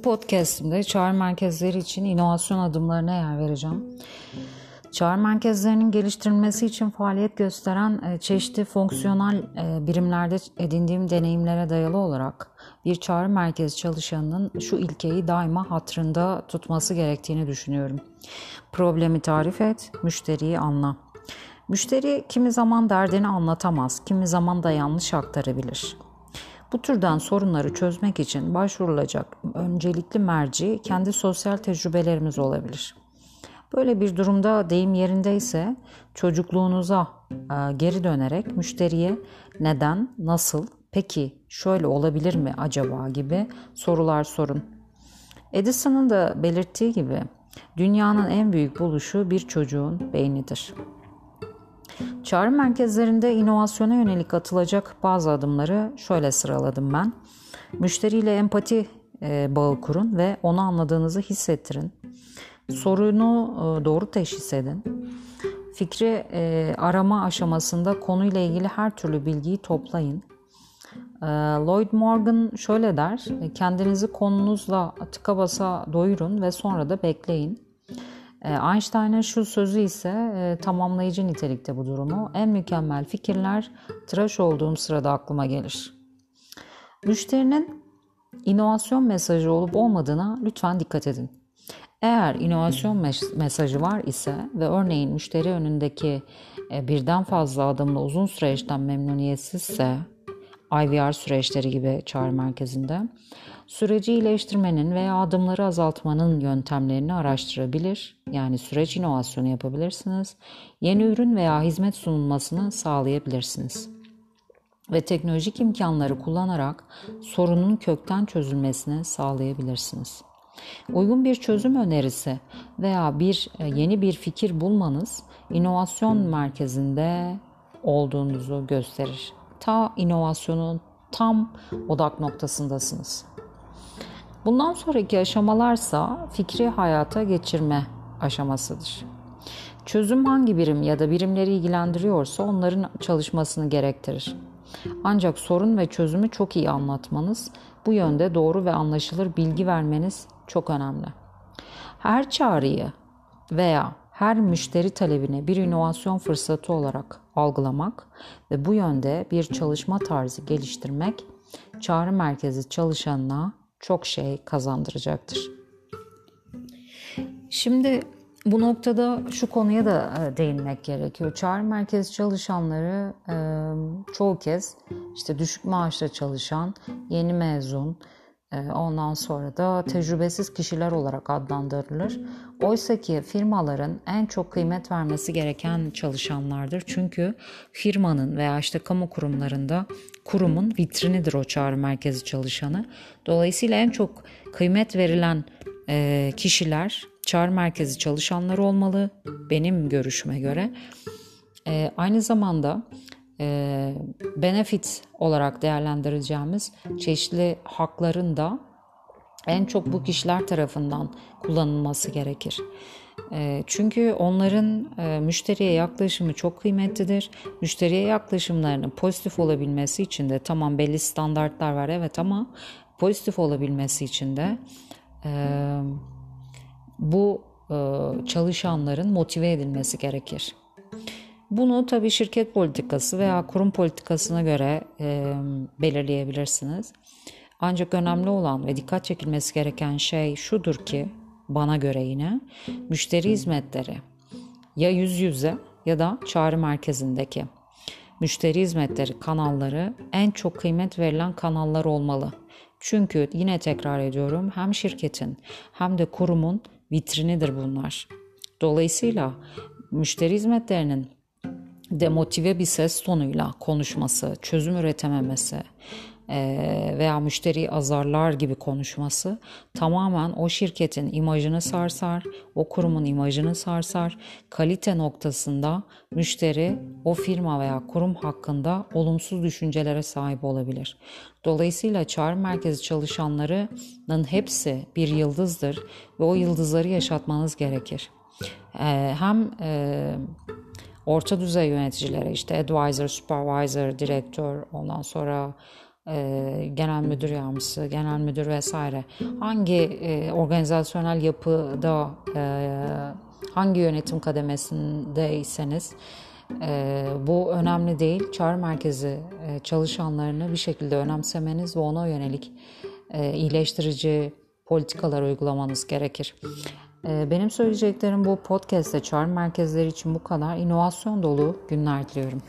Bu podcastimde çağrı merkezleri için inovasyon adımlarına yer vereceğim. Çağrı merkezlerinin geliştirilmesi için faaliyet gösteren e, çeşitli fonksiyonel e, birimlerde edindiğim deneyimlere dayalı olarak bir çağrı merkezi çalışanının şu ilkeyi daima hatırında tutması gerektiğini düşünüyorum. Problemi tarif et, müşteriyi anla. Müşteri kimi zaman derdini anlatamaz, kimi zaman da yanlış aktarabilir. Bu türden sorunları çözmek için başvurulacak öncelikli merci kendi sosyal tecrübelerimiz olabilir. Böyle bir durumda deyim yerindeyse çocukluğunuza e, geri dönerek müşteriye neden, nasıl, peki şöyle olabilir mi acaba gibi sorular sorun. Edison'ın da belirttiği gibi dünyanın en büyük buluşu bir çocuğun beynidir. Çağrı merkezlerinde inovasyona yönelik atılacak bazı adımları şöyle sıraladım ben. Müşteriyle empati e, bağı kurun ve onu anladığınızı hissettirin. Sorunu e, doğru teşhis edin. Fikri e, arama aşamasında konuyla ilgili her türlü bilgiyi toplayın. Lloyd Morgan şöyle der, kendinizi konunuzla tıka basa doyurun ve sonra da bekleyin. Ee, Einstein'ın şu sözü ise e, tamamlayıcı nitelikte bu durumu. En mükemmel fikirler tıraş olduğum sırada aklıma gelir. Müşterinin inovasyon mesajı olup olmadığına lütfen dikkat edin. Eğer inovasyon mesajı var ise ve örneğin müşteri önündeki e, birden fazla adımla uzun süreçten memnuniyetsizse IVR süreçleri gibi çağrı merkezinde süreci iyileştirmenin veya adımları azaltmanın yöntemlerini araştırabilir. Yani süreç inovasyonu yapabilirsiniz. Yeni ürün veya hizmet sunulmasını sağlayabilirsiniz. Ve teknolojik imkanları kullanarak sorunun kökten çözülmesini sağlayabilirsiniz. Uygun bir çözüm önerisi veya bir e, yeni bir fikir bulmanız inovasyon merkezinde olduğunuzu gösterir ta inovasyonun tam odak noktasındasınız. Bundan sonraki aşamalarsa fikri hayata geçirme aşamasıdır. Çözüm hangi birim ya da birimleri ilgilendiriyorsa onların çalışmasını gerektirir. Ancak sorun ve çözümü çok iyi anlatmanız, bu yönde doğru ve anlaşılır bilgi vermeniz çok önemli. Her çağrıyı veya her müşteri talebini bir inovasyon fırsatı olarak algılamak ve bu yönde bir çalışma tarzı geliştirmek çağrı merkezi çalışanına çok şey kazandıracaktır. Şimdi bu noktada şu konuya da e, değinmek gerekiyor. Çağrı merkezi çalışanları e, çoğu kez işte düşük maaşla çalışan, yeni mezun, ondan sonra da tecrübesiz kişiler olarak adlandırılır. Oysa ki firmaların en çok kıymet vermesi gereken çalışanlardır. Çünkü firmanın veya işte kamu kurumlarında kurumun vitrinidir o çağrı merkezi çalışanı. Dolayısıyla en çok kıymet verilen e, kişiler çağrı merkezi çalışanları olmalı benim görüşüme göre. E, aynı zamanda e, benefit olarak değerlendireceğimiz çeşitli hakların da en çok bu kişiler tarafından kullanılması gerekir. E, çünkü onların e, müşteriye yaklaşımı çok kıymetlidir. Müşteriye yaklaşımlarının pozitif olabilmesi için de tamam belli standartlar var evet ama pozitif olabilmesi için de bu çalışanların motive edilmesi gerekir. Bunu tabii şirket politikası veya kurum politikasına göre e, belirleyebilirsiniz. Ancak önemli olan ve dikkat çekilmesi gereken şey şudur ki bana göre yine müşteri hizmetleri ya yüz yüze ya da çağrı merkezindeki müşteri hizmetleri kanalları en çok kıymet verilen kanallar olmalı. Çünkü yine tekrar ediyorum hem şirketin hem de kurumun vitrinidir bunlar. Dolayısıyla müşteri hizmetlerinin demotive bir ses tonuyla konuşması, çözüm üretememesi veya müşteriyi azarlar gibi konuşması tamamen o şirketin imajını sarsar, o kurumun imajını sarsar. Kalite noktasında müşteri o firma veya kurum hakkında olumsuz düşüncelere sahip olabilir. Dolayısıyla çağrı merkezi çalışanlarının hepsi bir yıldızdır ve o yıldızları yaşatmanız gerekir. Hem orta düzey yöneticilere işte advisor, supervisor, direktör, ondan sonra e, genel müdür yardımcısı, genel müdür vesaire hangi e, organizasyonel yapıda e, hangi yönetim kademesindeyseniz e, bu önemli değil. Çağrı merkezi e, çalışanlarını bir şekilde önemsemeniz ve ona yönelik e, iyileştirici politikalar uygulamanız gerekir. E, benim söyleyeceklerim bu podcast'te çağrı merkezleri için bu kadar. İnovasyon dolu günler diliyorum.